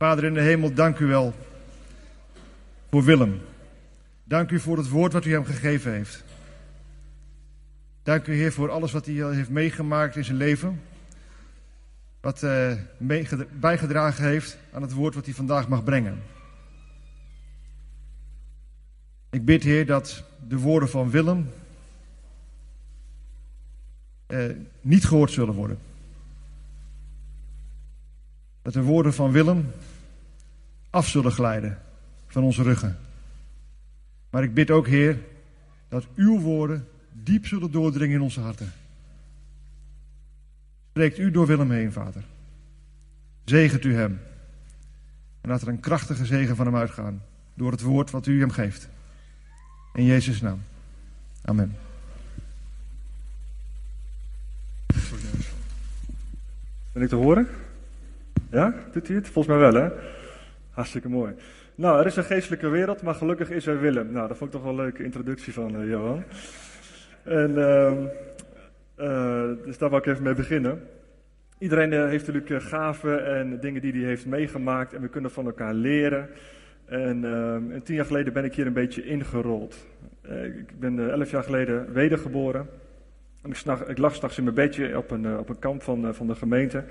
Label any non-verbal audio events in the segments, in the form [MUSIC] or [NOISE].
Vader in de hemel, dank u wel voor Willem. Dank u voor het woord wat u hem gegeven heeft. Dank u, Heer, voor alles wat hij heeft meegemaakt in zijn leven. Wat uh, bijgedragen heeft aan het woord wat hij vandaag mag brengen. Ik bid, Heer, dat de woorden van Willem uh, niet gehoord zullen worden. Dat de woorden van Willem af zullen glijden van onze ruggen. Maar ik bid ook, Heer, dat uw woorden diep zullen doordringen in onze harten. Spreekt u door Willem heen, Vader. Zegent u hem. En laat er een krachtige zegen van hem uitgaan. Door het woord wat u hem geeft. In Jezus' naam. Amen. Ben ik te horen? Ja, doet hij het? Volgens mij wel, hè? Hartstikke mooi. Nou, er is een geestelijke wereld, maar gelukkig is er Willem. Nou, dat vond ik toch wel een leuke introductie van uh, Johan. En, uh, uh, dus daar wil ik even mee beginnen. Iedereen eh, heeft natuurlijk gaven en dingen die hij heeft meegemaakt en we kunnen van elkaar leren. En, ehm, en tien jaar geleden ben ik hier een beetje ingerold. ik ben elf jaar geleden wedergeboren. En ik, ik lag s'nachts in mijn bedje op een, op een kamp van, van de gemeente.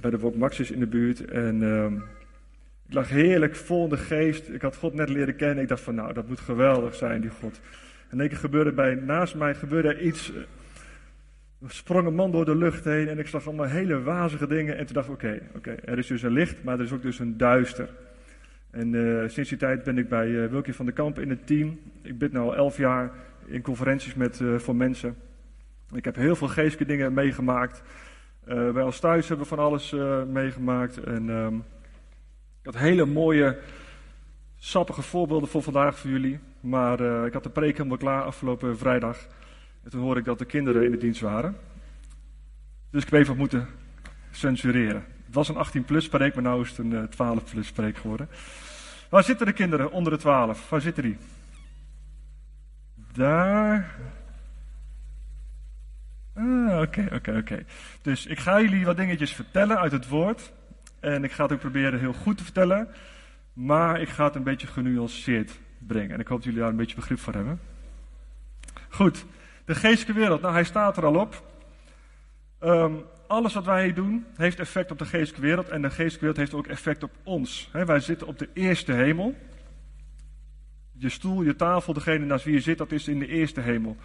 Bij de Wok Maxis in de buurt. En ehm, ik lag heerlijk vol de geest. Ik had God net leren kennen. Ik dacht van nou, dat moet geweldig zijn, die God. En één keer gebeurde bij, naast mij gebeurde er iets. Er sprong een man door de lucht heen en ik zag allemaal hele wazige dingen. En toen dacht ik, oké, oké, er is dus een licht, maar er is ook dus een duister. En uh, sinds die tijd ben ik bij uh, Wilkie van de Kamp in het team. Ik bid nu al elf jaar in conferenties met, uh, voor mensen. Ik heb heel veel geestelijke dingen meegemaakt. Wij als thuis hebben van alles meegemaakt. En um, ik had hele mooie, sappige voorbeelden voor vandaag voor jullie. Maar uh, ik had de preek helemaal klaar afgelopen vrijdag. En toen hoorde ik dat de kinderen in de dienst waren. Dus ik heb even moeten censureren. Het was een 18-plus preek, maar nu is het een 12-plus eh, preek geworden. Waar zitten de kinderen onder de 12? Waar zitten die? Daar. Ah, oké, oké, oké. Dus ik ga jullie wat dingetjes vertellen uit het woord. En ik ga het ook proberen heel goed te vertellen. Maar ik ga het een beetje genuanceerd brengen. En ik hoop dat jullie daar een beetje begrip voor hebben. Goed, de geestelijke wereld. Nou, hij staat er al op. Um, alles wat wij doen heeft effect op de geestelijke wereld. En de geestelijke wereld heeft ook effect op ons. wij zitten op de eerste hemel. Je stoel, je tafel, degene naast wie je zit, dat is in de eerste hemel.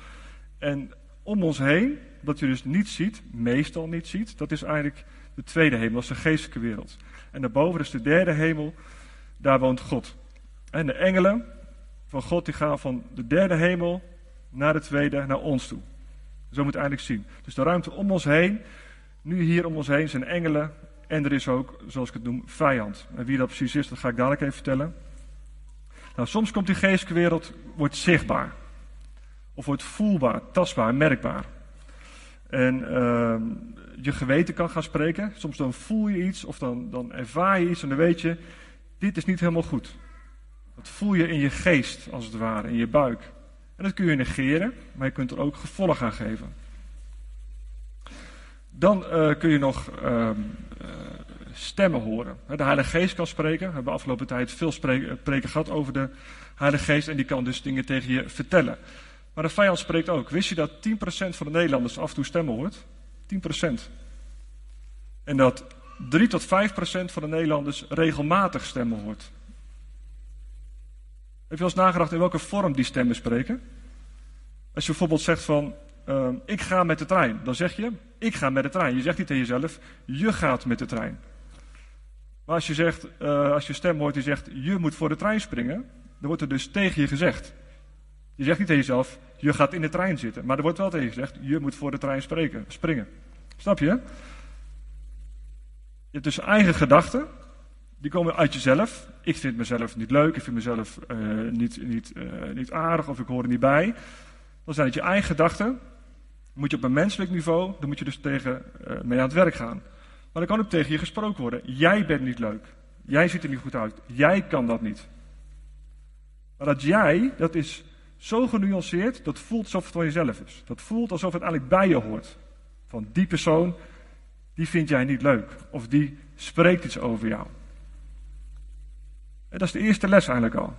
En om ons heen, dat je dus niet ziet, meestal niet ziet, dat is eigenlijk de tweede hemel, dat is de geestelijke wereld. En daarboven is de derde hemel, daar woont God. En de engelen van God die gaan van de derde hemel naar de tweede, naar ons toe. Zo moet je eigenlijk zien. Dus de ruimte om ons heen, nu hier om ons heen zijn engelen en er is ook, zoals ik het noem, vijand. En wie dat precies is, dat ga ik dadelijk even vertellen. Nou, soms komt die geestelijke wereld, wordt zichtbaar. Of wordt voelbaar, tastbaar, merkbaar. En uh, je geweten kan gaan spreken. Soms dan voel je iets of dan, dan ervaar je iets en dan weet je, dit is niet helemaal goed. Dat voel je in je geest, als het ware, in je buik. En dat kun je negeren, maar je kunt er ook gevolg aan geven. Dan uh, kun je nog uh, uh, stemmen horen. De Heilige Geest kan spreken. We hebben afgelopen tijd veel spreken gehad over de Heilige Geest. En die kan dus dingen tegen je vertellen. Maar de vijand spreekt ook. Wist je dat 10% van de Nederlanders af en toe stemmen hoort? 10%. En dat 3 tot 5% van de Nederlanders regelmatig stemmen hoort. Heb je wel eens nagedacht in welke vorm die stemmen spreken? Als je bijvoorbeeld zegt van, uh, ik ga met de trein, dan zeg je, ik ga met de trein. Je zegt niet tegen jezelf, je gaat met de trein. Maar als je, zegt, uh, als je stem hoort die zegt, je moet voor de trein springen, dan wordt er dus tegen je gezegd. Je zegt niet tegen jezelf, je gaat in de trein zitten. Maar er wordt wel tegen gezegd, je moet voor de trein spreken, springen. Snap je? Je hebt dus eigen gedachten. Die komen uit jezelf. Ik vind mezelf niet leuk, ik vind mezelf uh, niet, niet, uh, niet aardig of ik hoor er niet bij. Dan zijn het je eigen gedachten. Moet je op een menselijk niveau, dan moet je dus tegen uh, mee aan het werk gaan. Maar dan kan ook tegen je gesproken worden. Jij bent niet leuk. Jij ziet er niet goed uit. Jij kan dat niet. Maar dat jij, dat is zo genuanceerd, dat voelt alsof het van jezelf is. Dat voelt alsof het eigenlijk bij je hoort. Van die persoon, die vind jij niet leuk. Of die spreekt iets over jou. Dat is de eerste les eigenlijk al.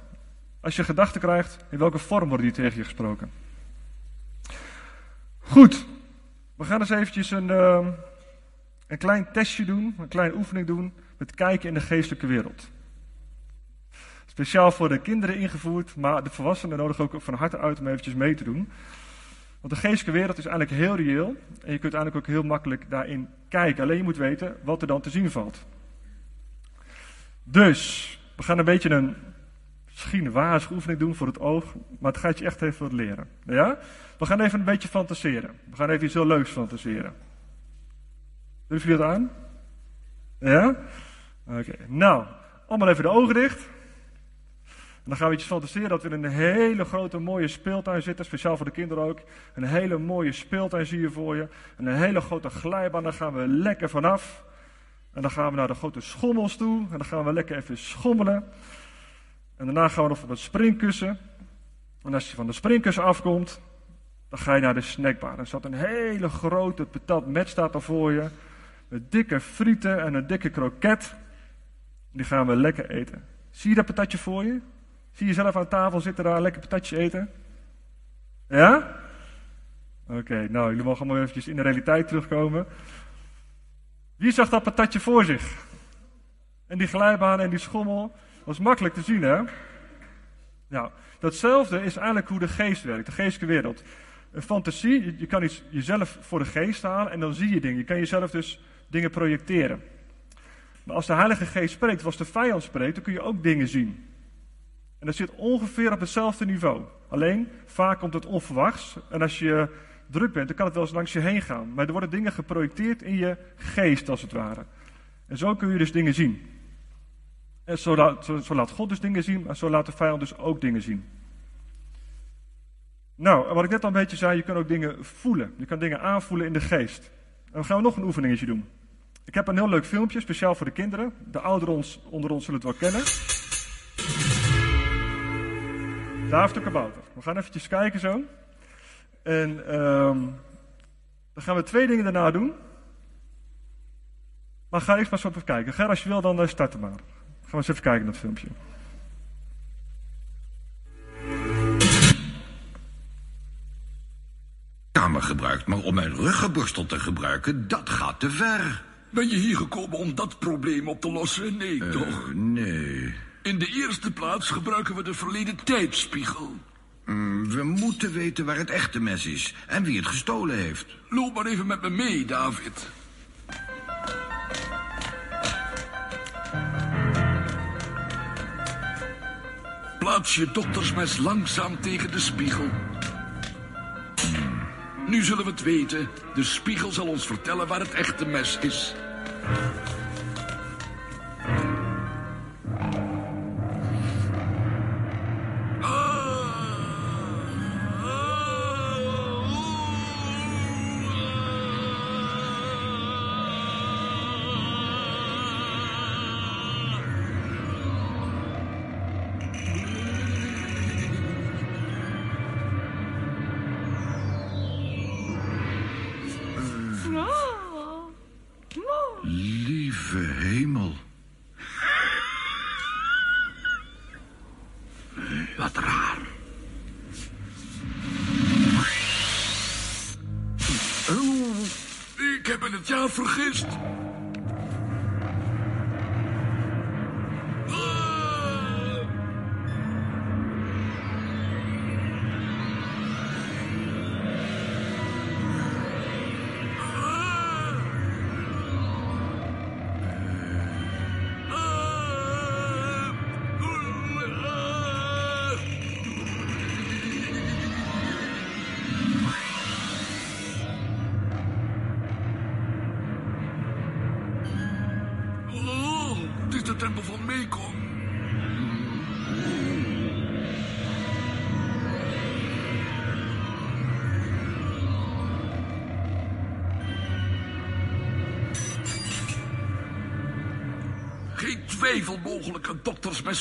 Als je gedachten krijgt, in welke vorm worden die tegen je gesproken? Goed, we gaan eens eventjes een, uh, een klein testje doen, een kleine oefening doen met kijken in de geestelijke wereld. Speciaal voor de kinderen ingevoerd, maar de volwassenen nodig ook van harte uit om eventjes mee te doen. Want de geestelijke wereld is eigenlijk heel reëel en je kunt eigenlijk ook heel makkelijk daarin kijken. Alleen je moet weten wat er dan te zien valt. Dus, we gaan een beetje een misschien een oefening doen voor het oog, maar het gaat je echt even wat leren. Ja? We gaan even een beetje fantaseren. We gaan even iets heel leuks fantaseren. Durf je dat aan? Ja? Oké. Nou, allemaal even de ogen dicht. En dan gaan we iets fantaseren dat we in een hele grote mooie speeltuin zitten, speciaal voor de kinderen ook. Een hele mooie speeltuin zie je voor je. En een hele grote glijbaan, daar gaan we lekker vanaf. En dan gaan we naar de grote schommels toe. En dan gaan we lekker even schommelen. En daarna gaan we nog op het springkussen. En als je van de springkussen afkomt, dan ga je naar de snackbar. Er staat een hele grote patat met staat daar voor je. Met dikke frieten en een dikke kroket. Die gaan we lekker eten. Zie je dat patatje voor je? Zie je zelf aan tafel zitten daar lekker patatje eten? Ja? Oké, nou, jullie mogen allemaal eventjes in de realiteit terugkomen. Wie zag dat patatje voor zich? En die glijbaan en die schommel. Is makkelijk te zien, hè? Nou, datzelfde is eigenlijk hoe de geest werkt, de geestelijke wereld. Een fantasie, je kan iets jezelf voor de geest halen en dan zie je dingen. Je kan jezelf dus dingen projecteren. Maar als de Heilige Geest spreekt, als de vijand spreekt, dan kun je ook dingen zien. En dat zit ongeveer op hetzelfde niveau. Alleen, vaak komt het onverwachts. En als je druk bent, dan kan het wel eens langs je heen gaan. Maar er worden dingen geprojecteerd in je geest, als het ware. En zo kun je dus dingen zien. En zo laat, zo, laat God dus dingen zien, maar zo laat de vijand dus ook dingen zien. Nou, wat ik net al een beetje zei, je kan ook dingen voelen. Je kan dingen aanvoelen in de geest. En dan gaan we nog een oefeningetje doen. Ik heb een heel leuk filmpje, speciaal voor de kinderen. De ouderen onder ons zullen het wel kennen. David de Kabouter. We gaan eventjes kijken zo. En um, dan gaan we twee dingen daarna doen. Maar ga eerst maar eens even kijken. Ga als je wil, dan uh, starten maar. Gaan we eens even kijken naar het filmpje. Kamer gebruikt, maar om mijn ruggenborstel te gebruiken, dat gaat te ver. Ben je hier gekomen om dat probleem op te lossen? Nee, uh, toch? Nee. In de eerste plaats gebruiken we de verleden tijdspiegel. Mm, we moeten weten waar het echte mes is en wie het gestolen heeft. Loop maar even met me mee, David. Plaats je doktersmes langzaam tegen de spiegel. Nu zullen we het weten. De spiegel zal ons vertellen waar het echte mes is. Vergist.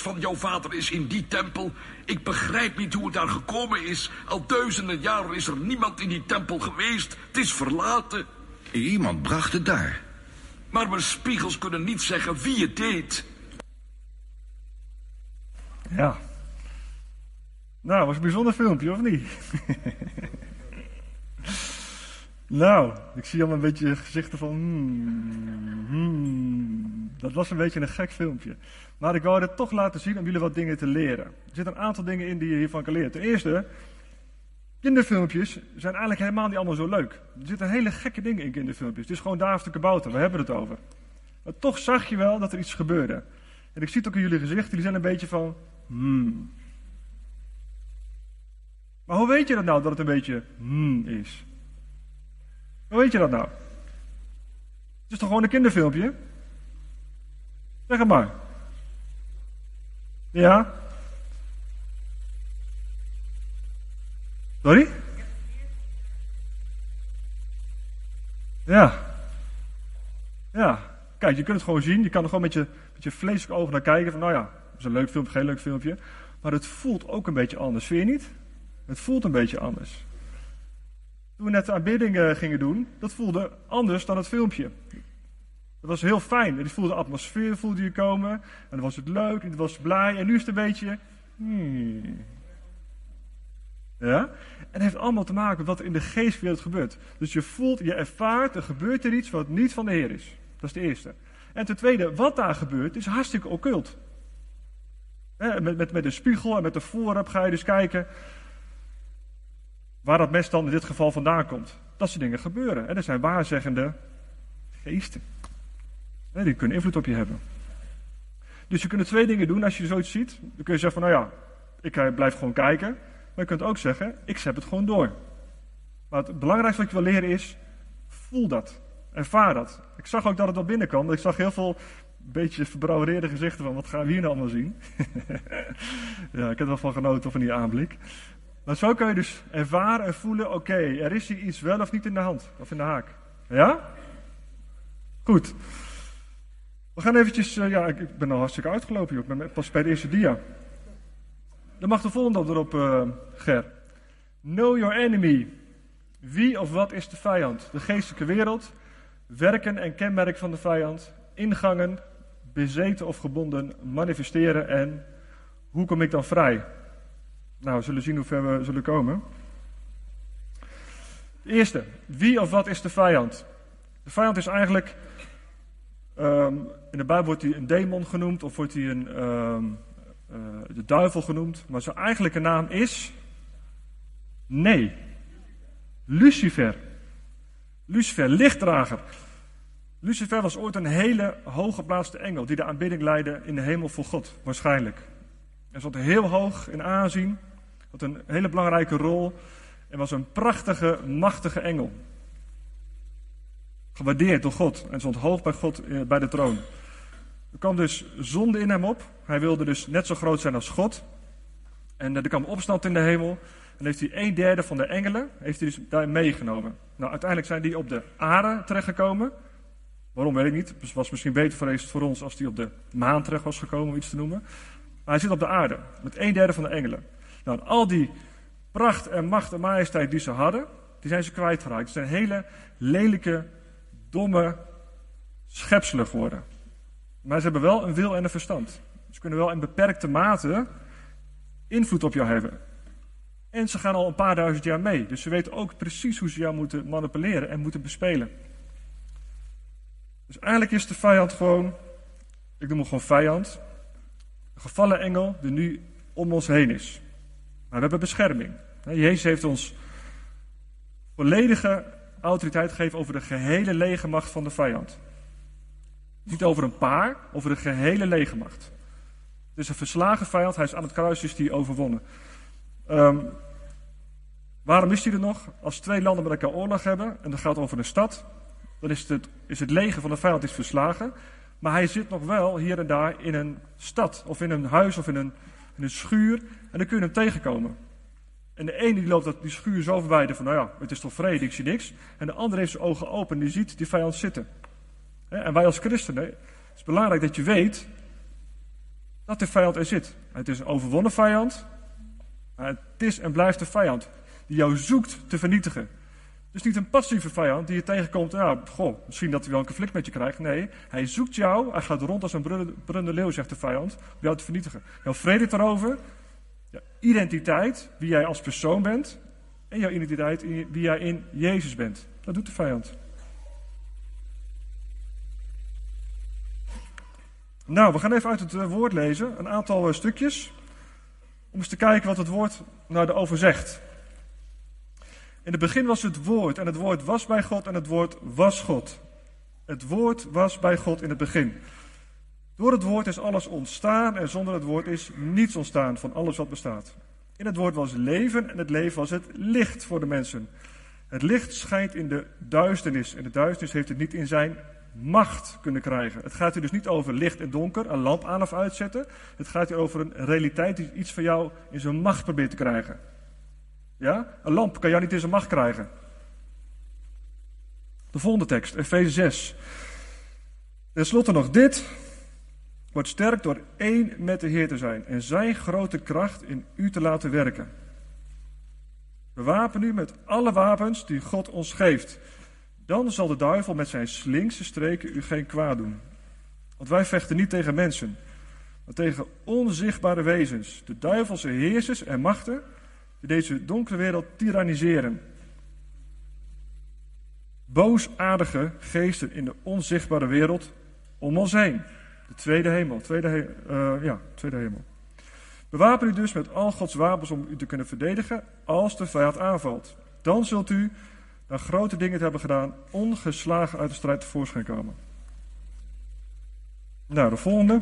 Van jouw vader is in die tempel. Ik begrijp niet hoe het daar gekomen is. Al duizenden jaren is er niemand in die tempel geweest. Het is verlaten. Iemand bracht het daar. Maar mijn spiegels kunnen niet zeggen wie het deed. Ja. Nou, was een bijzonder filmpje, of niet? [LAUGHS] nou, ik zie allemaal een beetje gezichten van. Hmm, hmm. Dat was een beetje een gek filmpje. Maar ik wou het toch laten zien om jullie wat dingen te leren. Er zitten een aantal dingen in die je hiervan kan leren. Ten eerste, kinderfilmpjes zijn eigenlijk helemaal niet allemaal zo leuk. Er zitten hele gekke dingen in kinderfilmpjes. Het is gewoon David de Kabouter, we hebben het over. Maar toch zag je wel dat er iets gebeurde. En ik zie het ook in jullie gezichten, jullie zijn een beetje van. Hmm. Maar hoe weet je dat nou, dat het een beetje hmm is? Hoe weet je dat nou? Het is toch gewoon een kinderfilmpje? Zeg het maar. Ja? Sorry? Ja. Ja. Kijk, je kunt het gewoon zien. Je kan er gewoon met je, met je vleeselijke ogen naar kijken. Van, nou ja, dat is een leuk filmpje, geen leuk filmpje. Maar het voelt ook een beetje anders, vind je niet? Het voelt een beetje anders. Toen we net de aanbidding uh, gingen doen, dat voelde anders dan het filmpje. Dat was heel fijn. Je voelde de atmosfeer voelde je komen. En dan was het leuk, en was blij. En nu is het een beetje... Hmm. Ja? En het heeft allemaal te maken met wat er in de geestwereld gebeurt. Dus je voelt, je ervaart, er gebeurt er iets wat niet van de Heer is. Dat is de eerste. En ten tweede, wat daar gebeurt, is hartstikke occult. met, met, met spiegel en met de voorraad ga je dus kijken waar dat mes dan in dit geval vandaan komt. Dat soort dingen gebeuren. En er zijn waarzeggende geesten. Die kunnen invloed op je hebben. Dus je kunt twee dingen doen als je zoiets ziet. Dan kun je zeggen van, nou ja, ik eh, blijf gewoon kijken. Maar je kunt ook zeggen, ik zet het gewoon door. Maar het belangrijkste wat je wil leren is, voel dat. Ervaar dat. Ik zag ook dat het wel binnenkwam. Ik zag heel veel beetje verbrouwereerde gezichten van, wat gaan we hier nou allemaal zien? [LAUGHS] ja, ik heb er wel van genoten van die aanblik. Maar zo kun je dus ervaren en voelen, oké, er is hier iets wel of niet in de hand, of in de haak. Ja? Goed. We gaan eventjes, uh, ja, ik ben al hartstikke uitgelopen, joh. pas bij de eerste dia. Dan mag de volgende op erop, uh, Ger. Know your enemy. Wie of wat is de vijand? De geestelijke wereld, werken en kenmerk van de vijand, ingangen, bezeten of gebonden, manifesteren en hoe kom ik dan vrij? Nou, we zullen zien hoe ver we zullen komen. De eerste, wie of wat is de vijand? De vijand is eigenlijk, um, in de Bijbel wordt hij een demon genoemd of wordt hij een, um, uh, de duivel genoemd. Maar zijn eigenlijke naam is, nee, Lucifer. Lucifer, lichtdrager. Lucifer was ooit een hele hooggeplaatste engel die de aanbidding leidde in de hemel voor God, waarschijnlijk. Hij stond heel hoog in aanzien, had een hele belangrijke rol en was een prachtige, machtige engel. Gewaardeerd door God en stond hoog bij God eh, bij de troon. Er kwam dus zonde in hem op. Hij wilde dus net zo groot zijn als God. En er kwam opstand in de hemel. En heeft hij een derde van de engelen heeft hij dus daar meegenomen. Nou, uiteindelijk zijn die op de aarde terechtgekomen. Waarom weet ik niet. Het was misschien beter voor ons als hij op de maan terecht was gekomen, om iets te noemen. Maar hij zit op de aarde, met een derde van de engelen. Nou, al die pracht en macht en majesteit die ze hadden, die zijn ze kwijtgeraakt. Het zijn hele lelijke, domme schepselen geworden. Maar ze hebben wel een wil en een verstand. Ze kunnen wel in beperkte mate invloed op jou hebben. En ze gaan al een paar duizend jaar mee. Dus ze weten ook precies hoe ze jou moeten manipuleren en moeten bespelen. Dus eigenlijk is de vijand gewoon, ik noem hem gewoon vijand. Een gevallen engel die nu om ons heen is. Maar we hebben bescherming. Jezus heeft ons volledige autoriteit gegeven over de gehele legermacht van de vijand. Niet over een paar, over de gehele legermacht. Het is een verslagen vijand, hij is aan het kruis, is die overwonnen. Um, waarom is hij er nog? Als twee landen met elkaar oorlog hebben, en dat gaat over een stad, dan is het, is het leger van de vijand is verslagen. Maar hij zit nog wel hier en daar in een stad, of in een huis, of in een, in een schuur. En dan kun je hem tegenkomen. En de ene die loopt dat, die schuur zo voorbij, van nou ja, het is toch vrede, ik zie niks. En de andere heeft zijn ogen open en die ziet die vijand zitten. En wij als christenen, het is belangrijk dat je weet dat de vijand er zit. Het is een overwonnen vijand, maar het is en blijft een vijand die jou zoekt te vernietigen. Is niet een passieve vijand die je tegenkomt. Ja, goh, misschien dat hij wel een conflict met je krijgt. Nee, hij zoekt jou. Hij gaat rond als een brullende leeuw, zegt de vijand. Om jou te vernietigen. Jouw vrede erover. Ja, identiteit, wie jij als persoon bent. En jouw identiteit, wie jij in Jezus bent. Dat doet de vijand. Nou, we gaan even uit het eh, woord lezen. Een aantal eh, stukjes. Om eens te kijken wat het woord nou erover zegt. In het begin was het woord en het woord was bij God en het woord was God. Het woord was bij God in het begin. Door het woord is alles ontstaan en zonder het woord is niets ontstaan van alles wat bestaat. In het woord was leven en het leven was het licht voor de mensen. Het licht schijnt in de duisternis en de duisternis heeft het niet in zijn macht kunnen krijgen. Het gaat hier dus niet over licht en donker, een lamp aan of uitzetten. Het gaat hier over een realiteit die iets van jou in zijn macht probeert te krijgen. Ja? Een lamp kan jou niet in zijn macht krijgen. De volgende tekst, Efeze 6. Ten slotte nog dit. Word sterk door één met de Heer te zijn en zijn grote kracht in u te laten werken. Bewapen u met alle wapens die God ons geeft. Dan zal de duivel met zijn slinkse streken u geen kwaad doen. Want wij vechten niet tegen mensen, maar tegen onzichtbare wezens, de duivelse heersers en machten die deze donkere wereld tyranniseren. Boosaardige geesten in de onzichtbare wereld om ons heen. De tweede hemel. Tweede, uh, ja, tweede hemel. Bewapen u dus met al Gods wapens om u te kunnen verdedigen als de vijand aanvalt. Dan zult u, na grote dingen te hebben gedaan, ongeslagen uit de strijd tevoorschijn komen. Nou, de volgende.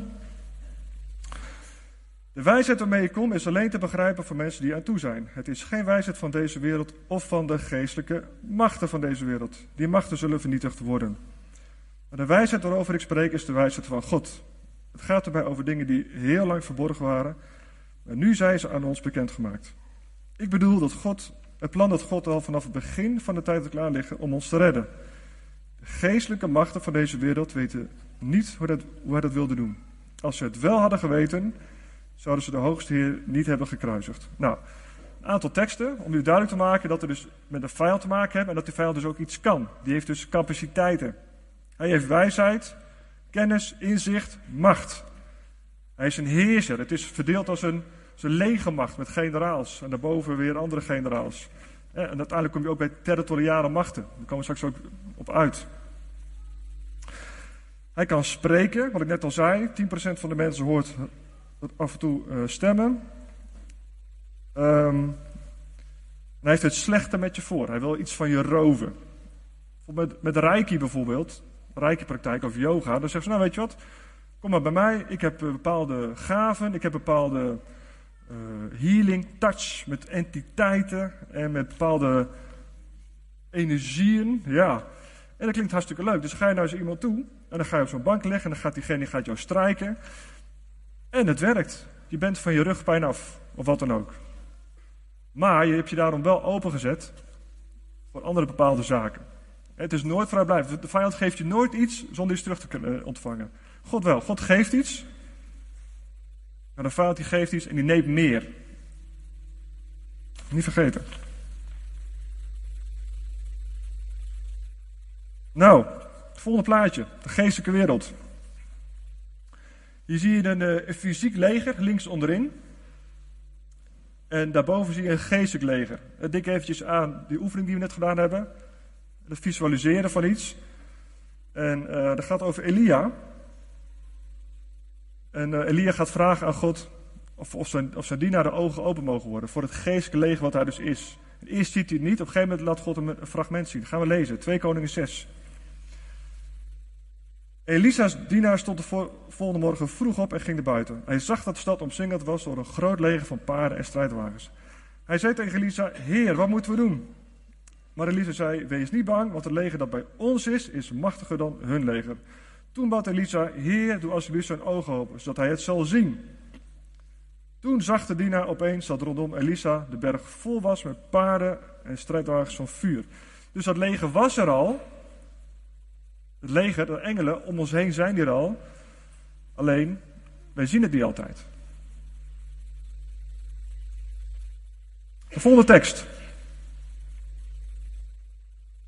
De wijsheid waarmee ik kom is alleen te begrijpen voor mensen die aan toe zijn. Het is geen wijsheid van deze wereld of van de geestelijke machten van deze wereld. Die machten zullen vernietigd worden. Maar de wijsheid waarover ik spreek is de wijsheid van God. Het gaat erbij over dingen die heel lang verborgen waren, maar nu zijn ze aan ons bekendgemaakt. Ik bedoel dat God, het plan dat God al vanaf het begin van de tijd klaar liggen om ons te redden. De geestelijke machten van deze wereld weten niet hoe, hij dat wilde doen. Als ze het wel hadden geweten, zouden ze de hoogste Heer niet hebben gekruisigd. Nou, een aantal teksten om u duidelijk te maken dat we dus met een vijand te maken hebben en dat die vijand dus ook iets kan. Die heeft dus capaciteiten. Hij heeft wijsheid, kennis, inzicht, macht. Hij is een heerser. Het is verdeeld als een, een legermacht met generaals en daarboven weer andere generaals. En uiteindelijk kom je ook bij territoriale machten. Daar komen we straks ook op uit. Hij kan spreken, wat ik net al zei. 10% van de mensen hoort af en toe uh, stemmen. Um, hij heeft het slechte met je voor. Hij wil iets van je roven. Met, met Reiki bijvoorbeeld, Reiki-praktijk of yoga, dan zegt ze, nou weet je wat, kom maar bij mij, ik heb eh, bepaalde gaven, ik heb bepaalde uh, healing, touch met entiteiten en met bepaalde energieën, ja. En dat klinkt hartstikke leuk. Dus ga je nou eens iemand toe en dan ga je op zo'n bank liggen en dan gaat diegene gaat jou strijken. En het werkt. Je bent van je rugpijn af, of wat dan ook. Maar je hebt je daarom wel opengezet voor andere bepaalde zaken. Het is nooit vrijblijvend. De vijand geeft je nooit iets zonder iets terug te kunnen ontvangen. God wel. God geeft iets. Maar de vijand die geeft iets en die neemt meer. Niet vergeten. Nou, het volgende plaatje. De geestelijke wereld. Hier zie je een, eh, een fysiek leger links onderin. En daarboven zie je een geestelijk leger. Denk eventjes aan die oefening die we net gedaan hebben. Het visualiseren van iets. En uh, dat gaat over Elia. En uh, Elia gaat vragen aan God of, of, zijn, of zijn dienaar de ogen open mogen worden. Voor het geestelijke wat hij dus is. En eerst ziet hij het niet. Op een gegeven moment laat God hem een fragment zien. Gaan we lezen. 2 Koningen 6. Elisa's dienaar stond de volgende morgen vroeg op en ging naar buiten. Hij zag dat de stad omsingeld was door een groot leger van paarden en strijdwagens. Hij zei tegen Elisa: Heer, wat moeten we doen? Maar Elisa zei: Wees niet bang, want het leger dat bij ons is, is machtiger dan hun leger. Toen bad Elisa: Heer, doe alsjeblieft zijn ogen open, zodat hij het zal zien. Toen zag de dienaar opeens dat rondom Elisa de berg vol was met paarden en strijdwagens van vuur. Dus dat leger was er al, het leger, de engelen om ons heen zijn hier al. Alleen, wij zien het niet altijd. De volgende tekst.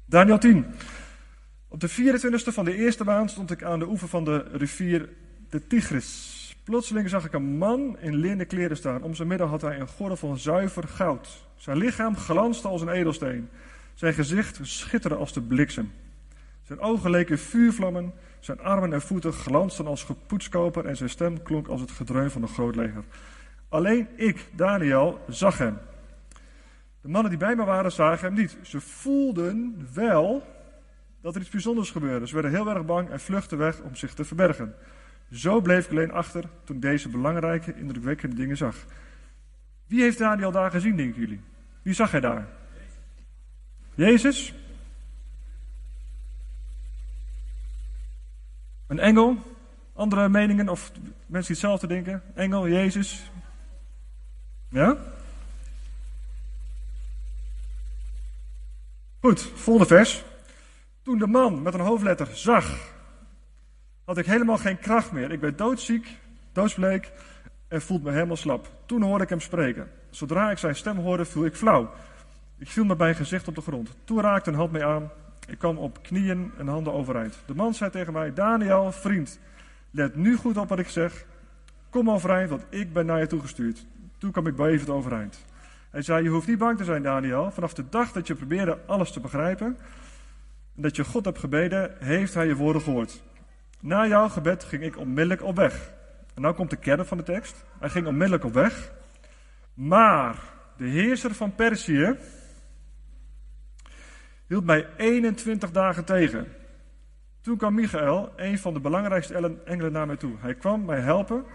Daniel 10. Op de 24e van de eerste maand stond ik aan de oever van de rivier de Tigris. Plotseling zag ik een man in linnen kleren staan. Om zijn middel had hij een gordel van zuiver goud. Zijn lichaam glanste als een edelsteen. Zijn gezicht schitterde als de bliksem. Zijn ogen leken vuurvlammen. Zijn armen en voeten glansden als gepoetskoper. En zijn stem klonk als het gedreun van een groot leger. Alleen ik, Daniel, zag hem. De mannen die bij me waren zagen hem niet. Ze voelden wel dat er iets bijzonders gebeurde. Ze werden heel erg bang en vluchtten weg om zich te verbergen. Zo bleef ik alleen achter toen deze belangrijke, indrukwekkende dingen zag. Wie heeft Daniel daar gezien, denken jullie? Wie zag hij daar? Jezus? Een engel? Andere meningen of mensen die hetzelfde denken? Engel, Jezus? Ja? Goed, volgende vers. Toen de man met een hoofdletter zag, had ik helemaal geen kracht meer. Ik werd doodziek, doodsbleek en voelde me helemaal slap. Toen hoorde ik hem spreken. Zodra ik zijn stem hoorde, viel ik flauw. Ik viel met mijn gezicht op de grond. Toen raakte een hand mee aan. Ik kwam op knieën en handen overeind. De man zei tegen mij: Daniel, vriend, let nu goed op wat ik zeg. Kom overeind, want ik ben naar je toegestuurd. Toen kwam ik bevend overeind. Hij zei: Je hoeft niet bang te zijn, Daniel. Vanaf de dag dat je probeerde alles te begrijpen en dat je God hebt gebeden, heeft hij je woorden gehoord. Na jouw gebed ging ik onmiddellijk op weg. En nou komt de kern van de tekst. Hij ging onmiddellijk op weg. Maar de heerser van Perzië hield mij 21 dagen tegen. Toen kwam Michael, een van de belangrijkste engelen, naar mij toe. Hij kwam mij helpen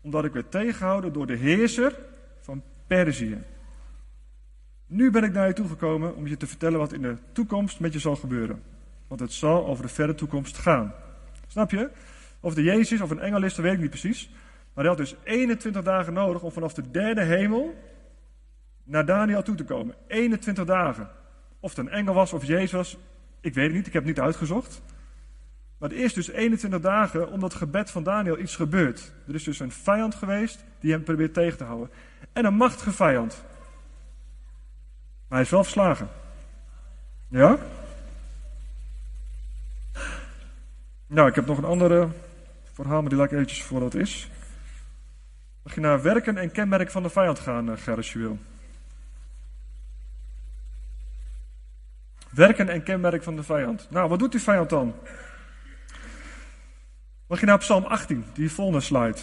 omdat ik werd tegengehouden door de heerser van Perzië. Nu ben ik naar je toegekomen om je te vertellen wat in de toekomst met je zal gebeuren. Want het zal over de verre toekomst gaan. Snap je? Of de Jezus of een engel is, dat weet ik niet precies. Maar hij had dus 21 dagen nodig om vanaf de derde hemel naar Daniel toe te komen. 21 dagen. Of het een engel was of Jezus ik weet het niet, ik heb het niet uitgezocht. Maar het is dus 21 dagen omdat gebed van Daniel iets gebeurt. Er is dus een vijand geweest die hem probeert tegen te houden. En een machtige vijand. Hij is wel verslagen. Ja? Nou, ik heb nog een andere verhaal, maar die laat ik eventjes voor wat is. Mag je naar werken en kenmerk van de vijand gaan, Ger, als je wil. Werken en kenmerk van de vijand. Nou, wat doet die vijand dan? Mag je naar Psalm 18, die volgende slide.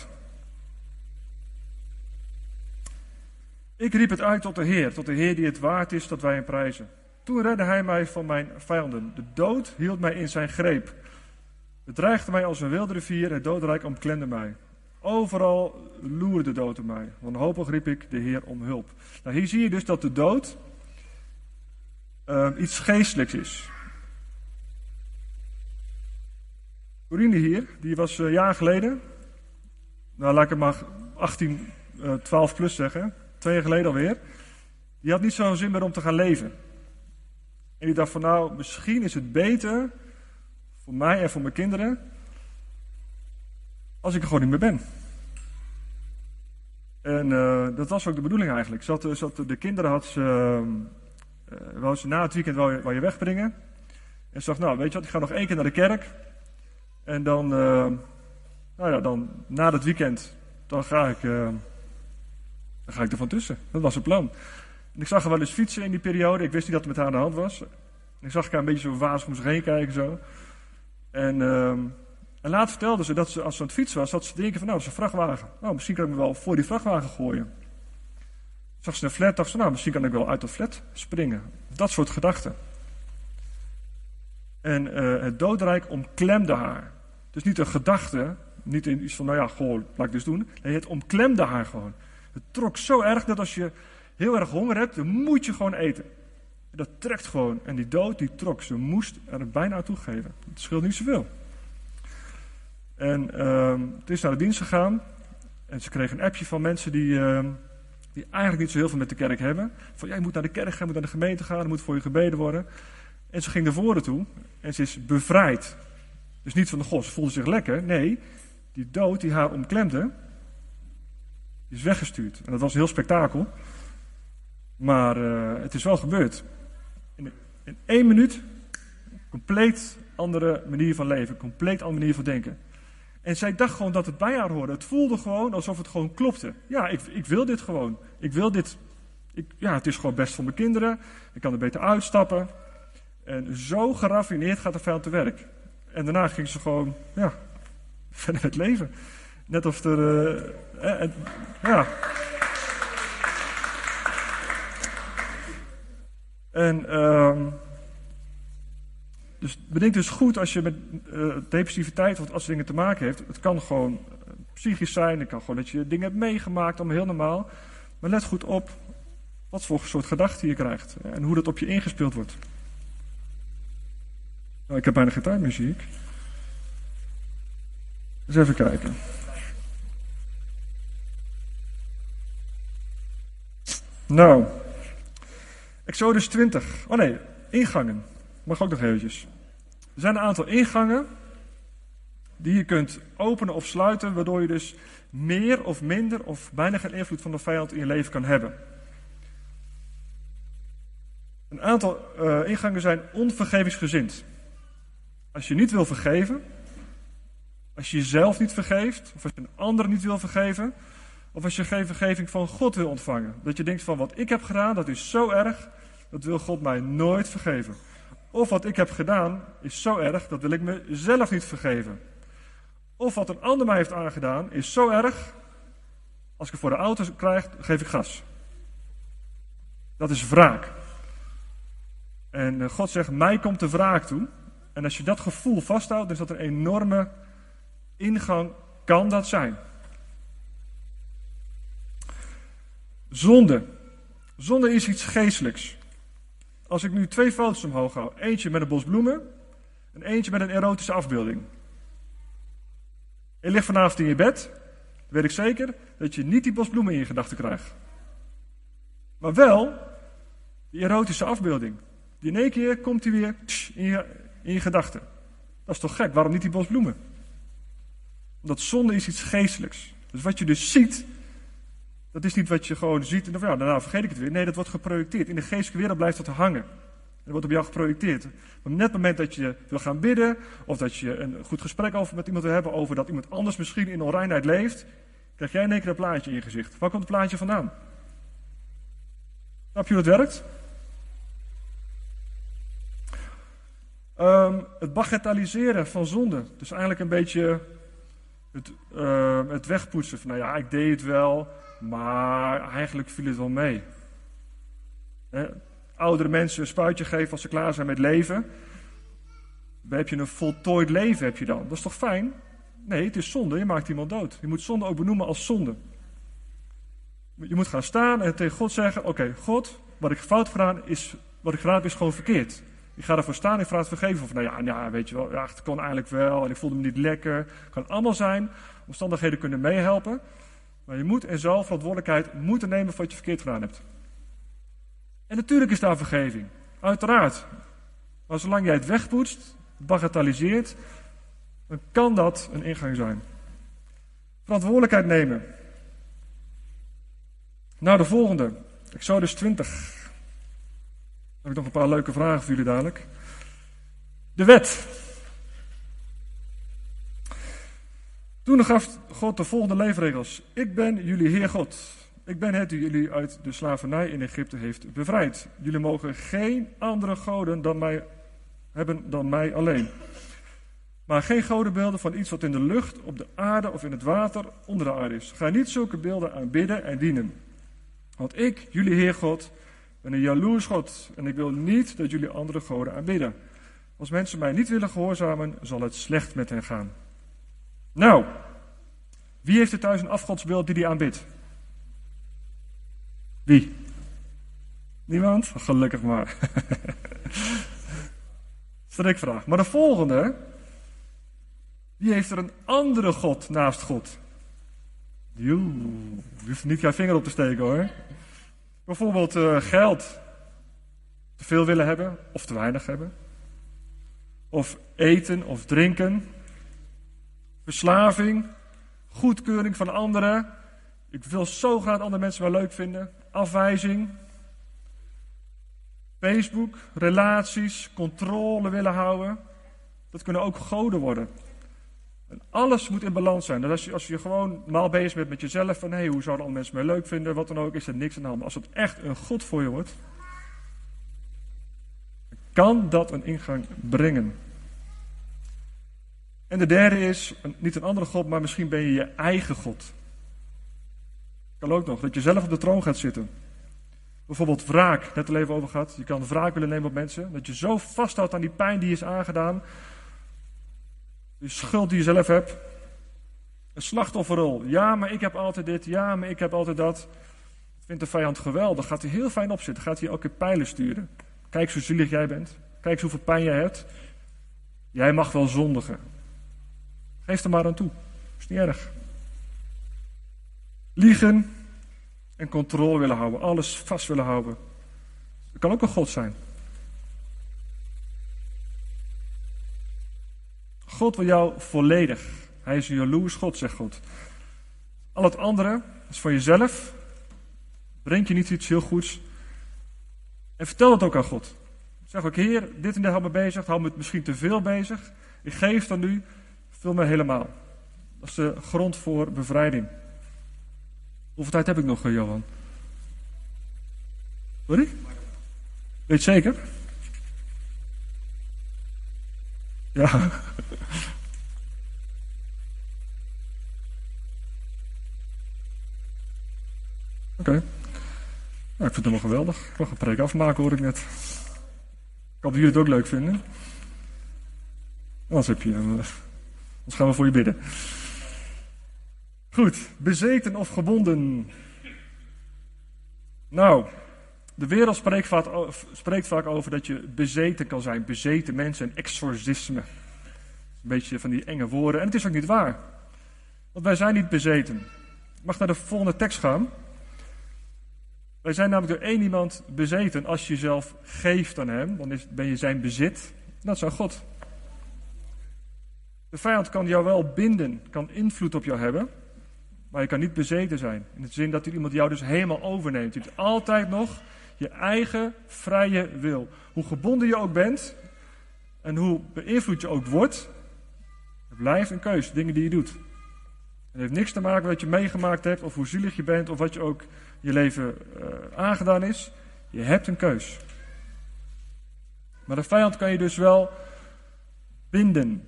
Ik riep het uit tot de Heer, tot de Heer die het waard is dat wij hem prijzen. Toen redde hij mij van mijn vijanden. De dood hield mij in zijn greep. Het dreigde mij als een wilde rivier, het doodrijk omklemde mij. Overal loerde de dood op mij. Wanhopig riep ik de Heer om hulp. Nou, hier zie je dus dat de dood uh, iets geestelijks is. Corine hier, die was een jaar geleden, nou laat ik het maar 18, uh, 12 plus zeggen, twee jaar geleden alweer. Die had niet zo'n zin meer om te gaan leven. En die dacht van nou, misschien is het beter voor mij en voor mijn kinderen, als ik er gewoon niet meer ben. En uh, dat was ook de bedoeling eigenlijk. Zat, de kinderen had ze, uh, wou ze na het weekend wou je, je wegbrengen. En ze dacht, nou weet je wat, ik ga nog één keer naar de kerk. En dan, uh, nou ja, dan na het weekend, dan ga ik, dan ga ik er van tussen. Dat was het plan. Ik zag haar wel eens fietsen in die periode. Ik wist niet dat het met haar aan de hand was. Ik zag haar een beetje zo wazig om zich heen kijken zo. En, uh, en later vertelde ze dat ze, als ze aan het fietsen was, dat ze denken van nou, dat is een vrachtwagen. Nou, misschien kan ik me wel voor die vrachtwagen gooien. Zag ze een flat, dacht ze nou, misschien kan ik wel uit de flat springen. Dat soort gedachten. En uh, het doodrijk omklemde haar. Dus niet een gedachte, niet in iets van nou ja, goh, laat ik dus doen. Nee, het omklemde haar gewoon. Het trok zo erg dat als je heel erg honger hebt, dan moet je gewoon eten. Dat trekt gewoon. En die dood, die trok. Ze moest er bijna toegeven. Het scheelt niet zoveel. En uh, het is naar de dienst gegaan. En ze kreeg een appje van mensen die, uh, die eigenlijk niet zo heel veel met de kerk hebben. Van, ja, je moet naar de kerk gaan, je moet naar de gemeente gaan, er moet voor je gebeden worden. En ze ging naar voren toe en ze is bevrijd. Dus niet van de god, ze voelde zich lekker. Nee, die dood die haar omklemde, is weggestuurd. En dat was een heel spektakel. Maar uh, het is wel gebeurd. In, één minuut Compleet andere manier van leven, compleet andere manier van denken. En zij dacht gewoon dat het bij haar hoorde. Het voelde gewoon alsof het gewoon klopte. Ja, ik, ik wil dit gewoon. Ik wil dit. Ik, ja, het is gewoon best voor mijn kinderen. Ik kan er beter uitstappen. En zo geraffineerd gaat de vijand te werk. En daarna ging ze gewoon, ja, [LAUGHS] verder met leven. Net of er, eh, eh, ja. En, ehm dus bedenk dus goed als je met uh, depressiviteit of als dingen te maken heeft. Het kan gewoon psychisch zijn, het kan gewoon dat je dingen hebt meegemaakt, allemaal heel normaal. Maar let goed op wat voor soort gedachten je krijgt en hoe dat op je ingespeeld wordt. Nou, ik heb bijna geen tijd meer, zie ik. Eens even kijken. Nou, Exodus 20. Oh nee, ingangen. Mag ook nog eventjes. Er zijn een aantal ingangen die je kunt openen of sluiten, waardoor je dus meer of minder of geen invloed van de vijand in je leven kan hebben. Een aantal uh, ingangen zijn onvergevingsgezind. Als je niet wil vergeven, als je jezelf niet vergeeft, of als je een ander niet wil vergeven, of als je geen vergeving van God wil ontvangen. Dat je denkt van wat ik heb gedaan, dat is zo erg, dat wil God mij nooit vergeven. Of wat ik heb gedaan is zo erg, dat wil ik mezelf niet vergeven. Of wat een ander mij heeft aangedaan is zo erg, als ik het voor de auto krijg, geef ik gas. Dat is wraak. En eh, God zegt, mij komt de wraak toe. En als je dat gevoel vasthoudt, dan is dat een enorme ingang, kan dat zijn. Zonde. Zonde is iets geestelijks. Als ik nu twee foto's omhoog hou, eentje met een bos bloemen en eentje met een erotische afbeelding. Je ligt vanavond in je bed, weet ik zeker, dat je niet die bos bloemen in je gedachten krijgt. Maar wel die erotische afbeelding. Die in één keer komt die weer in je, in je gedachten. Dat is toch gek, waarom niet die bos bloemen? Omdat zonde is iets geestelijks. Dus wat je dus ziet, dat is niet wat je gewoon ziet en dan, daarna vergeet ik het weer. Nee, dat wordt geprojecteerd. In de geestelijke wereld blijft dat hangen. Dat wordt op jou geprojecteerd. Maar net het moment dat je wil gaan bidden, of dat je een goed gesprek over met iemand wil hebben over dat iemand anders misschien in onreinheid leeft, krijg jij in één keer een plaatje in je gezicht. Waar komt het plaatje vandaan? Snap je hoe het werkt? Um, het bagatelliseren van zonde. Dus eigenlijk een beetje het, uh, het wegpoetsen van, nou ja, ik deed het wel, maar eigenlijk viel het wel mee. Oudere mensen een spuitje geven als ze klaar zijn met leven. Heb je een voltooid leven, heb je dan. Dat is toch fijn? Nee, het is zonde. Je maakt iemand dood. Je moet zonde ook benoemen als zonde. Je moet gaan staan en tegen God zeggen: Oké, God, wat ik fout gedaan is, wat ik gedaan heb, is gewoon verkeerd. Ik ga ervoor staan, ik vraag het vergeven. Of nou ja, ja, weet je wel, ja, het kon eigenlijk wel en ik voelde me niet lekker. Het kan allemaal zijn. Omstandigheden kunnen meehelpen. Maar je moet en zal verantwoordelijkheid moeten nemen voor wat je verkeerd gedaan hebt. En natuurlijk is daar vergeving. Uiteraard. Maar zolang jij het wegpoetst, bagatelliseert, dan kan dat een ingang zijn. Verantwoordelijkheid nemen. Nou, de volgende. Exodus 20. Dan heb ik nog een paar leuke vragen voor jullie dadelijk. De wet. Toen gaf God de volgende leefregels. Ik ben jullie Heer God. Ik ben het die jullie uit de slavernij in Egypte heeft bevrijd. Jullie mogen geen andere goden dan mij hebben dan mij alleen. Maar geen godenbeelden van iets wat in de lucht, op de aarde of in het water onder de aarde is. Ga niet zulke beelden aanbidden en dienen. Want ik, jullie Heer God, ben een jaloers God en ik wil niet dat jullie andere goden aanbidden. Als mensen mij niet willen gehoorzamen, zal het slecht met hen gaan. Nou, wie heeft er thuis een afgodsbeeld die die aanbidt? Wie? Niemand? Gelukkig maar. [LAUGHS] Strikvraag. Maar de volgende. Wie heeft er een andere God naast God? Joe, je hoeft niet jouw vinger op te steken hoor. Bijvoorbeeld uh, geld. Te veel willen hebben of te weinig hebben. Of eten of drinken. Verslaving. Goedkeuring van anderen. Ik wil zo graag andere mensen wel leuk vinden afwijzing. Facebook, relaties, controle willen houden. Dat kunnen ook goden worden. En alles moet in balans zijn. Dus als je, als je gewoon maal bezig bent met jezelf, van hé, hey, hoe zouden al mensen mij leuk vinden, wat dan ook, is er niks aan de hand. Als het echt een God voor je wordt, kan dat een ingang brengen. En de derde is, niet een andere God, maar misschien ben je je eigen God. Kan ook nog, dat je zelf op de troon gaat zitten. Bijvoorbeeld wraak, net al even over gehad. Je kan wraak willen nemen op mensen. Dat je zo vasthoudt aan die pijn die is aangedaan. De schuld die je zelf hebt. Een slachtofferrol. Ja, maar ik heb altijd dit. Ja, maar ik heb altijd dat. Dat vindt de vijand geweldig. Gaat hij heel fijn opzitten. Gaat hij ook keer pijlen sturen. Kijk zo zielig jij bent. Kijk hoeveel pijn jij hebt. Jij mag wel zondigen. Geef er maar aan toe. Is niet erg. Liegen en controle willen houden. Alles vast willen houden. Dat kan ook een God zijn. God wil jou volledig. Hij is een jaloers God, zegt God. Al het andere is voor jezelf. Brengt je niet iets heel goeds. En vertel het ook aan God. Zeg ook, Heer, dit en dit hou me bezig. Hou me misschien te veel bezig. Ik geef dan nu. Vul me helemaal. Dat is de grond voor bevrijding. Hoeveel tijd heb ik nog, Johan? Sorry? Weet zeker? Ja. [LAUGHS] Oké. Ik vind het helemaal geweldig. Ik mag een preek afmaken, hoor ik net. Ik hoop jullie het ook leuk vinden. Anders heb je. Anders gaan we voor je bidden. Goed, bezeten of gebonden. Nou, de wereld spreekt vaak, over dat je bezeten kan zijn. Bezeten mensen en exorcisme. Een beetje van die enge woorden. En het is ook niet waar. Want wij zijn niet bezeten. Ik mag naar de volgende tekst gaan. Wij zijn namelijk door één iemand bezeten. Als je jezelf geeft aan hem, dan ben je zijn bezit. Dat aan God. De vijand kan jou wel binden, kan invloed op jou hebben. Maar je kan niet bezeten zijn. In de zin dat iemand jou dus helemaal overneemt. Je hebt altijd nog je eigen vrije wil. Hoe gebonden je ook bent en hoe beïnvloed je ook wordt, het blijft een keus, dingen die je doet. Het heeft niks te maken met wat je meegemaakt hebt of hoe zielig je bent of wat je ook je leven uh, aangedaan is. Je hebt een keus. Maar de vijand kan je dus wel binden.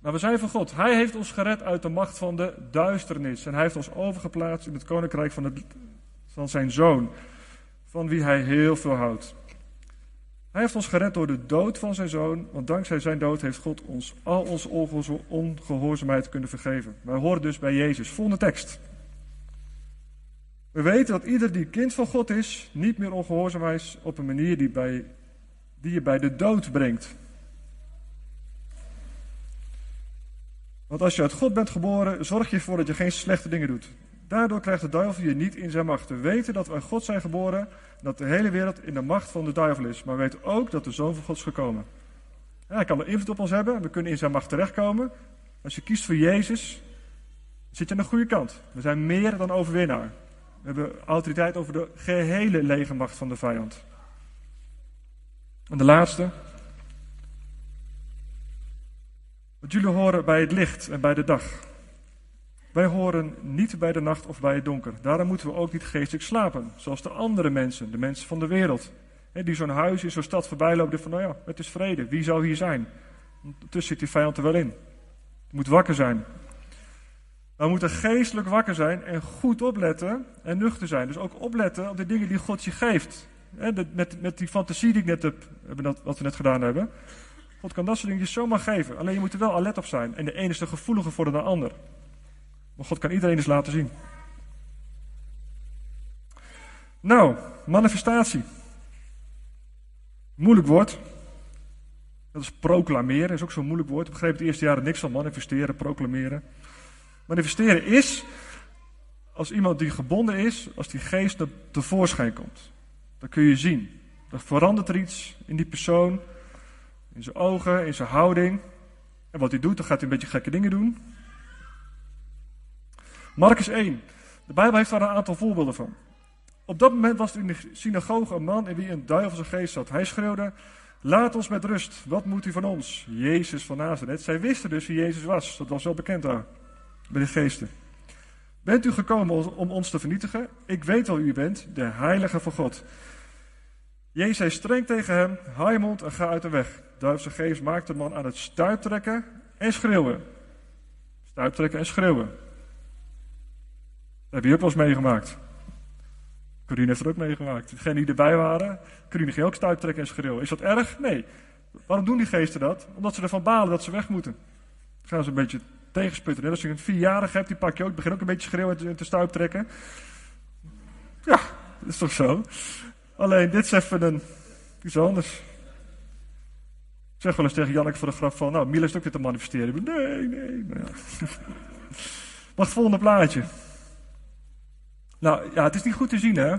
Maar we zijn van God. Hij heeft ons gered uit de macht van de duisternis. En hij heeft ons overgeplaatst in het koninkrijk van, het, van zijn zoon. Van wie hij heel veel houdt. Hij heeft ons gered door de dood van zijn zoon. Want dankzij zijn dood heeft God ons al onze ongehoorzaamheid kunnen vergeven. Wij horen dus bij Jezus. Volgende tekst. We weten dat ieder die kind van God is, niet meer ongehoorzaam is op een manier die, bij, die je bij de dood brengt. Want als je uit God bent geboren, zorg je ervoor dat je geen slechte dingen doet. Daardoor krijgt de duivel je niet in zijn macht. We weten dat we uit God zijn geboren en dat de hele wereld in de macht van de duivel is. Maar we weten ook dat de Zoon van God is gekomen. Ja, hij kan er invloed op ons hebben, we kunnen in zijn macht terechtkomen. Als je kiest voor Jezus, zit je aan de goede kant. We zijn meer dan overwinnaar. We hebben autoriteit over de gehele legermacht van de vijand. En de laatste, Want jullie horen bij het licht en bij de dag. Wij horen niet bij de nacht of bij het donker. Daarom moeten we ook niet geestelijk slapen, zoals de andere mensen, de mensen van de wereld. die zo'n huis in zo'n stad voorbij lopen, van nou ja, het is vrede, wie zou hier zijn? Ondertussen zit die vijand er wel in. Je moet wakker zijn. We moeten geestelijk wakker zijn en goed opletten en nuchter zijn. Dus ook opletten op de dingen die God je geeft. met, met die fantasie die ik net heb, wat we net gedaan hebben. God kan dat soort dingen zomaar geven. Alleen je moet er wel alert op zijn. En de ene is de gevoeliger voor de ander. Maar God kan iedereen eens laten zien. Nou, manifestatie. Moeilijk woord. Dat is proclameren, is ook zo'n moeilijk woord. Ik begreep het eerste jaren niks van manifesteren, proclameren. Manifesteren is als iemand die gebonden is, als die geest tevoorschijn komt. Dan kun je zien. Dan verandert er iets in die persoon. In zijn ogen, in zijn houding. En wat hij doet, dan gaat hij een beetje gekke dingen doen. Marcus 1. De Bijbel heeft daar een aantal voorbeelden van. Op dat moment was er in de synagoge een man in wie een duivelse geest zat. Hij schreeuwde, laat ons met rust. Wat moet u van ons? Jezus van Nazareth. Zij wisten dus wie Jezus was. Dat was wel bekend daar, bij de geesten. Bent u gekomen om ons te vernietigen? Ik weet wel wie u bent, de heilige van God. Jezus zei streng tegen hem, hou je mond en ga uit de weg. Duivelse geest maakte de man aan het stuiptrekken en schreeuwen. Stuiptrekken en schreeuwen. Heb je ook wel eens meegemaakt. Corine heeft er ook meegemaakt. Degenen die erbij waren, Corine ging ook stuiptrekken en schreeuwen. Is dat erg? Nee. Waarom doen die geesten dat? Omdat ze ervan balen dat ze weg moeten. Dan gaan ze een beetje tegensputten. Als je een vierjarige hebt, die pak je ook, begint ook een beetje schreeuwen en te stuiptrekken. Ja, dat is toch zo? Alleen, dit is even een, iets anders. Zeg wel eens tegen Janneke voor de grap van, nou, Miele is ook weer te manifesteren. Nee, nee, nou ja. [LAUGHS] Maar het volgende plaatje. Nou, ja, het is niet goed te zien, hè?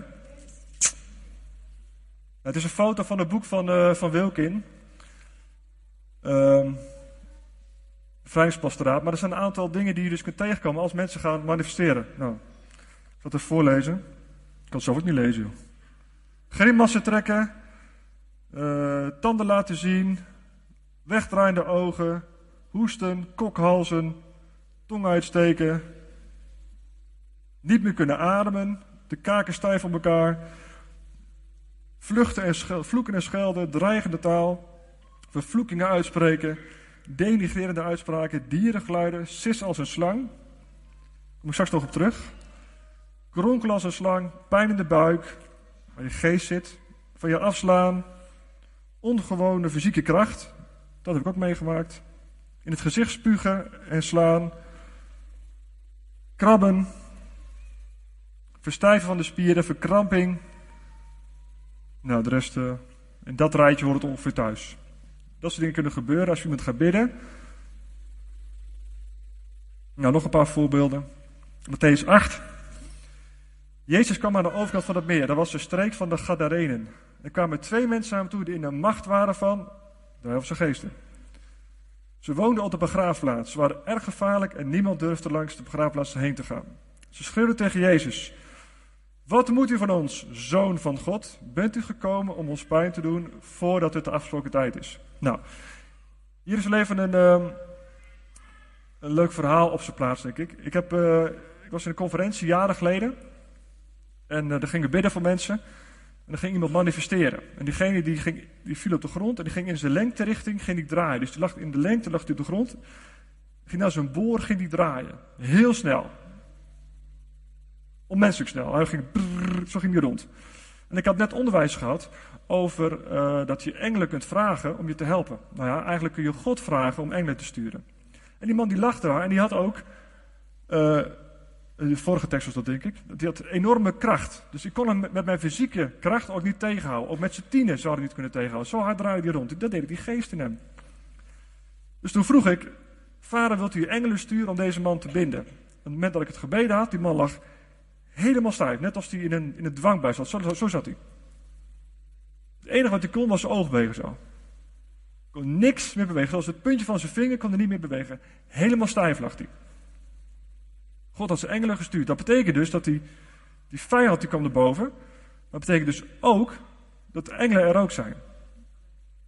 Het is een foto van het boek van, uh, van Wilkin. Um, Vrijheidspastoraat. Maar er zijn een aantal dingen die je dus kunt tegenkomen als mensen gaan manifesteren. Nou, ik zal het even voorlezen. Ik kan het zelf ook niet lezen, joh. Grimassen trekken, uh, tanden laten zien, wegdraaiende ogen, hoesten, kokhalzen, tong uitsteken, niet meer kunnen ademen, de kaken stijf op elkaar, vluchten en vloeken en schelden, dreigende taal, vervloekingen uitspreken, denigrerende uitspraken, dierengeluiden, sis als een slang. Kom ik straks nog op terug. Kronkelen als een slang, pijn in de buik, waar je geest zit, van je afslaan, ongewone fysieke kracht, dat heb ik ook meegemaakt. In het gezicht spugen en slaan, krabben, verstijven van de spieren, verkramping. Nou, de rest, uh, in dat rijtje hoort ongeveer thuis. Dat soort dingen kunnen gebeuren als je iemand gaat bidden. Nou, nog een paar voorbeelden. Matthäus 8. Jezus kwam aan de overkant van het meer. Dat was de streek van de Gadarenen. Er kwamen twee mensen aan hem toe die in de macht waren van de duivelse geesten. Ze woonden op de begraafplaats. Ze waren erg gevaarlijk en niemand durfde langs de begraafplaats heen te gaan. Ze schreeuwden tegen Jezus. Wat moet u van ons, zoon van God? Bent u gekomen om ons pijn te doen voordat het de afgesproken tijd is? Nou, hier is even een, uh, een leuk verhaal op zijn plaats, denk ik. Ik, heb, uh, ik was in een conferentie jaren geleden. En uh, er gingen bidden voor mensen. En er ging iemand manifesteren. En diegene die, ging, die viel op de grond en die ging in zijn lengterichting ging die draaien. Dus die lag in de lengte lag hij op de grond. Ging naar zijn boor, ging die draaien. Heel snel. Onmenselijk snel. Hij ging brrr, zo ging hij rond. En ik had net onderwijs gehad over uh, dat je engelen kunt vragen om je te helpen. Nou ja, eigenlijk kun je God vragen om engelen te sturen. En die man die lag daar en die had ook, uh, de vorige tekst was dat denk ik, die had enorme kracht. Dus ik kon hem met mijn fysieke kracht ook niet tegenhouden. Ook met zijn tienen zou hij niet kunnen tegenhouden. Zo hard draaide hij rond. Dat deed ik die geest in hem. Dus toen vroeg ik, vader wilt u engelen sturen om deze man te binden? Op het moment dat ik het gebeden had, die man lag helemaal stijf. Net als hij in een, in een dwangbuis zat. Zo, zat hij. Het enige wat hij kon was zijn oog bewegen zo. Kon niks meer bewegen. Zelfs het puntje van zijn vinger kon hij niet meer bewegen. Helemaal stijf lag hij. God had zijn engelen gestuurd. Dat betekent dus dat die, die vijand die kwam erboven. Dat betekent dus ook dat de engelen er ook zijn.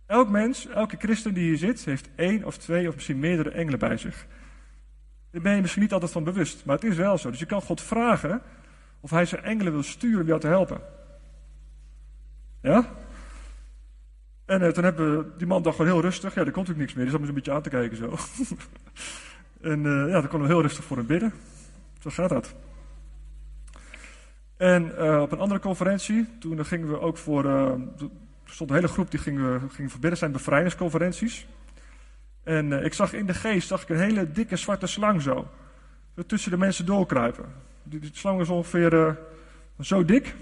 Elk mens, elke christen die hier zit, heeft één of twee of misschien meerdere engelen bij zich. Daar ben je misschien niet altijd van bewust, maar het is wel zo. Dus je kan God vragen of hij zijn engelen wil sturen om jou te helpen. Ja? En uh, toen hebben die man dacht gewoon heel rustig. Ja, er komt ook niks meer. Die zat me een beetje aan te kijken zo. [LAUGHS] en uh, ja, dan kon we heel rustig voor hem bidden. Zo gaat dat. En uh, op een andere conferentie, toen gingen we ook voor. er stond een hele groep die gingen, voor bidden, zijn bevrijdingsconferenties. En ik zag in de geest zag ik een hele dikke zwarte slang zo. Tussen de mensen doorkruipen. Die, die slang was ongeveer zo dik,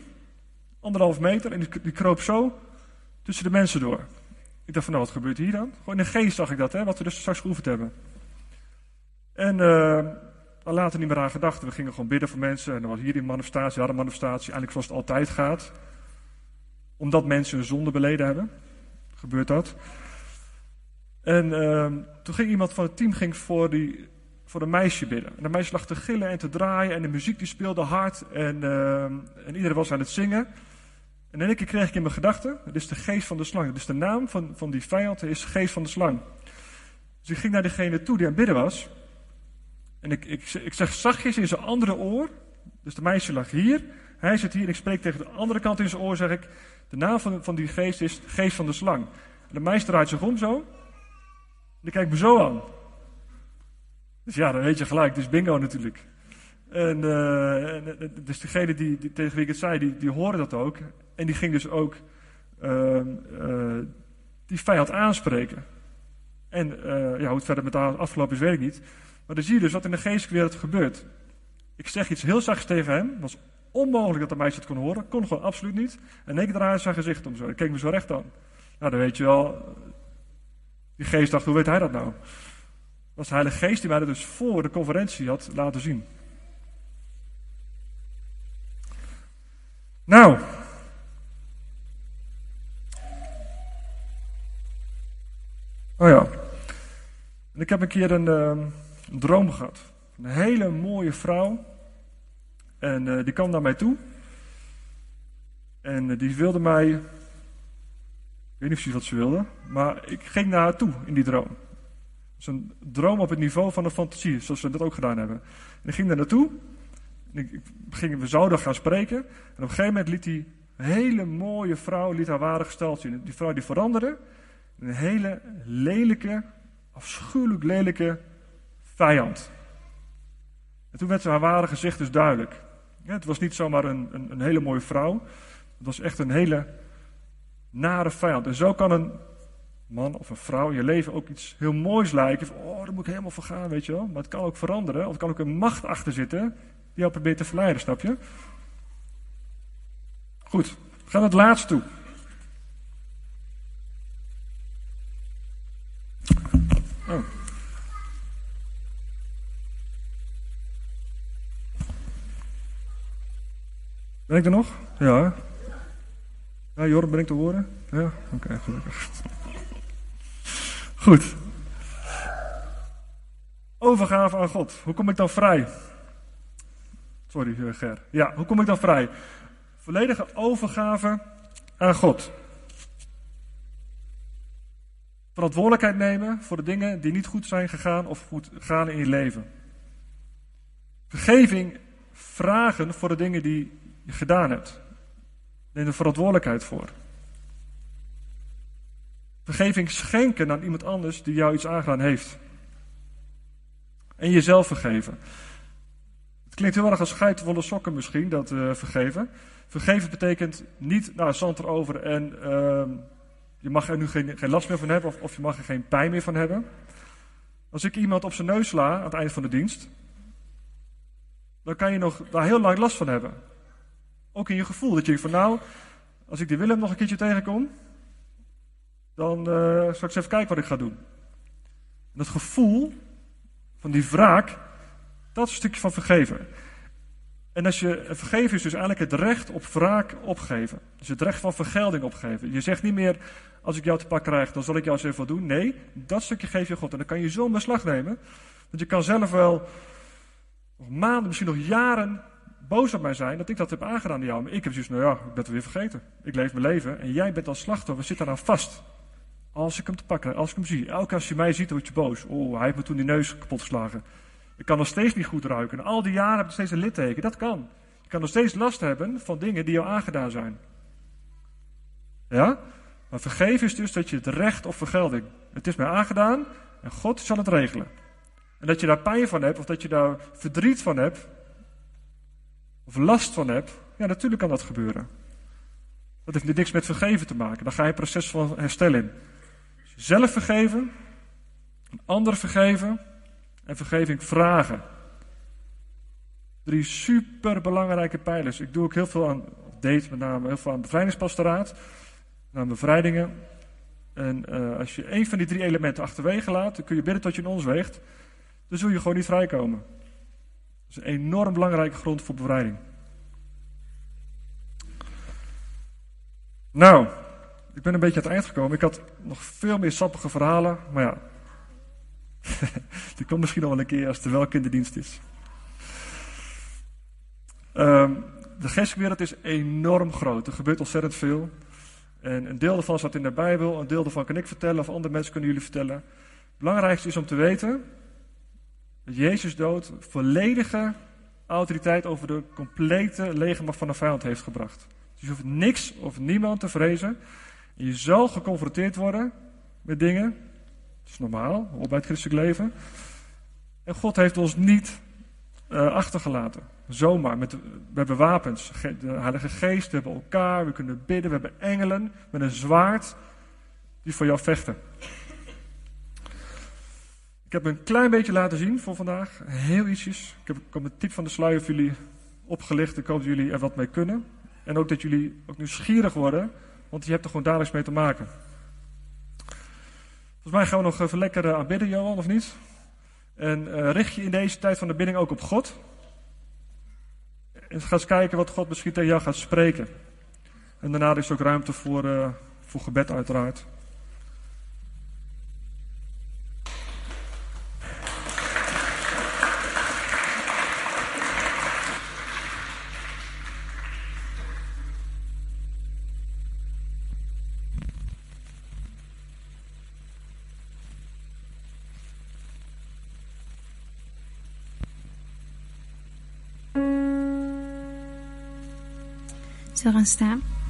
anderhalf meter, en die, die kroop zo tussen de mensen door. Ik dacht van nou, wat gebeurt hier dan? Gewoon in de geest zag ik dat, hè, wat we dus straks geoefend hebben. En uh, later niet meer aan gedacht. We gingen gewoon bidden voor mensen. En dan was hier die manifestatie, hadden een manifestatie. Eigenlijk zoals het altijd gaat. Omdat mensen hun zonde beleden hebben. Gebeurt dat. En uh, toen ging iemand van het team ging voor, die, voor een meisje bidden. En dat meisje lag te gillen en te draaien en de muziek die speelde hard en, uh, en iedereen was aan het zingen. En in één keer kreeg ik in mijn gedachten, het is de geest van de slang. Dus de naam van, van die vijand is geest van de slang. Dus ik ging naar degene toe die aan het bidden was. En ik, ik, ik zeg zachtjes in zijn andere oor, dus de meisje lag hier, hij zit hier en ik spreek tegen de andere kant in zijn oor, zeg ik, de naam van, van die geest is geest van de slang. En de meisje draait zich om zo, en die kijkt me zo aan. Dus ja, dan weet je gelijk, is bingo natuurlijk. En, uh, en dus degene die, die, tegen wie ik het zei, die, die hoorde dat ook. En die ging dus ook uh, uh, die vijand aanspreken. En ja, hoe het verder met de afgelopen is, weet ik niet. Maar dan zie je dus wat in de geestelijke wereld gebeurt. Ik zeg iets heel zachts tegen hem. Het was onmogelijk dat de meisje het kon horen. Kon gewoon absoluut niet. En ik draaide zijn gezicht om zo. Ik keek me zo recht aan. Nou, dan weet je wel. Die geest dacht, hoe weet hij dat nou? Dat was de Heilige Geest die mij dat dus voor de conferentie had laten zien. Nou. Oh ja. En ik heb een keer een, uh, een droom gehad. Een hele mooie vrouw. En uh, die kwam naar mij toe. En uh, die wilde mij. Ik weet niet precies wat ze wilde. Maar ik ging naar haar toe in die droom. Dus een droom op het niveau van een fantasie, zoals we dat ook gedaan hebben. En ik ging daar naartoe. En ik, ik we zouden gaan spreken. En op een gegeven moment liet die hele mooie vrouw liet haar ware gesteld zien. Die vrouw die veranderde. Een hele lelijke, afschuwelijk lelijke vijand. En toen werd haar ware gezicht dus duidelijk. Het was niet zomaar een, een, een hele mooie vrouw. Het was echt een hele nare vijand. En zo kan een man of een vrouw je leven ook iets heel moois lijken. Oh, daar moet ik helemaal voor gaan, weet je wel. Maar het kan ook veranderen. Of kan ook een macht achter zitten die jou probeert te verleiden, snap je? Goed, we gaan naar het laatste toe. Ben ik er nog? Ja. Ja, Jorn, ben ik te horen? Ja? Oké, gelukkig. Goed. Overgave aan God. Hoe kom ik dan vrij? Sorry, Ger. Ja, hoe kom ik dan vrij? Volledige overgave aan God. Verantwoordelijkheid nemen voor de dingen die niet goed zijn gegaan of goed gaan in je leven. Vergeving vragen voor de dingen die gedaan hebt. Neem er verantwoordelijkheid voor. Vergeving schenken aan iemand anders die jou iets aangedaan heeft. En jezelf vergeven. Het klinkt heel erg als geitenvolle sokken misschien, dat uh, vergeven. Vergeven betekent niet, nou, zand erover en uh, je mag er nu geen, geen last meer van hebben of, of, je mag er geen pijn meer van hebben. Als ik iemand op zijn neus sla aan het eind van de dienst, dan kan je nog daar heel lang last van hebben. Ook in je gevoel. Dat je van nou, als ik die Willem nog een keertje tegenkom, dan uh, zal ik eens even kijken wat ik ga doen. En dat gevoel van die wraak, dat is een stukje van vergeven. En als je vergeven is dus eigenlijk het recht op wraak opgeven. Dus het recht van vergelding opgeven. Je zegt niet meer, als ik jou te pak krijg, dan zal ik jou eens even doen. Nee, dat stukje geef je God. En dan kan je zo een beslag nemen. Want je kan zelf wel nog maanden, misschien nog jaren boos op mij zijn dat ik dat heb aangedaan aan jou. Maar ik heb zoiets, nou ja, ik ben het weer vergeten. Ik leef mijn leven en jij bent als slachtoffer, zit eraan vast. Als ik hem te pakken, als ik hem zie. Elke keer als je mij ziet, word je boos. Oh, hij heeft me toen die neus kapot geslagen. Ik kan nog steeds niet goed ruiken. En al die jaren heb ik steeds een litteken. Dat kan. Je kan nog steeds last hebben van dingen die jou aangedaan zijn. Ja? Maar vergeven is dus dat je het recht op vergelding. Het is mij aangedaan en God zal het regelen. En dat je daar pijn van hebt of dat je daar verdriet van hebt, of last van hebt, ja, natuurlijk kan dat gebeuren. Dat heeft niks met vergeven te maken. Dan ga je proces van herstel in. Zelf vergeven, een ander vergeven en vergeving vragen. Drie super belangrijke pijlers. Ik doe ook heel veel aan, date met name heel veel aan bevrijdingspastoraat, aan bevrijdingen. En uh, als je één van die drie elementen achterwege laat, dan kun je bidden tot je in ons weegt. Dan zul je gewoon niet vrijkomen. Is een enorm belangrijke grond voor bevrijding. Nou, ik ben een beetje aan het eind gekomen. Ik had nog veel meer sappige verhalen, maar ja. [LAUGHS] Die komt misschien nog wel een keer als er wel kinderdienst is. Ehm, de geestelijke is enorm groot. Er gebeurt ontzettend veel. En een deel daarvan staat in de Bijbel, een deel daarvan kan ik vertellen of andere mensen kunnen jullie vertellen. Het belangrijkste is om te weten dat Jezus dood volledige autoriteit over de complete legermacht van de vijand heeft gebracht. Dus je hoeft niks of niemand te vrezen. Je zal geconfronteerd worden met dingen. Dat is normaal, hoort bij het christelijk leven. En God heeft ons niet uh, achtergelaten. Zomaar. Met, we hebben wapens. De Heilige Geest, we hebben elkaar, we kunnen bidden, we hebben engelen met een zwaard die voor jou vechten. Ik heb een klein beetje laten zien voor vandaag. Heel ietsjes. Ik heb, ik heb een tip van de sluier voor jullie opgelicht. Ik hoop dat jullie er wat mee kunnen. En ook dat jullie ook nieuwsgierig worden, want je hebt er gewoon dagelijks mee te maken. Volgens mij gaan we nog even lekker eh, aanbidden, Johan, of niet? En uh, richt je in deze tijd van de bidding ook op God. En ga eens kijken wat God misschien tegen jou gaat spreken. En daarna is er ook ruimte voor, uh, voor gebed, uiteraard. Zullen we gaan staan?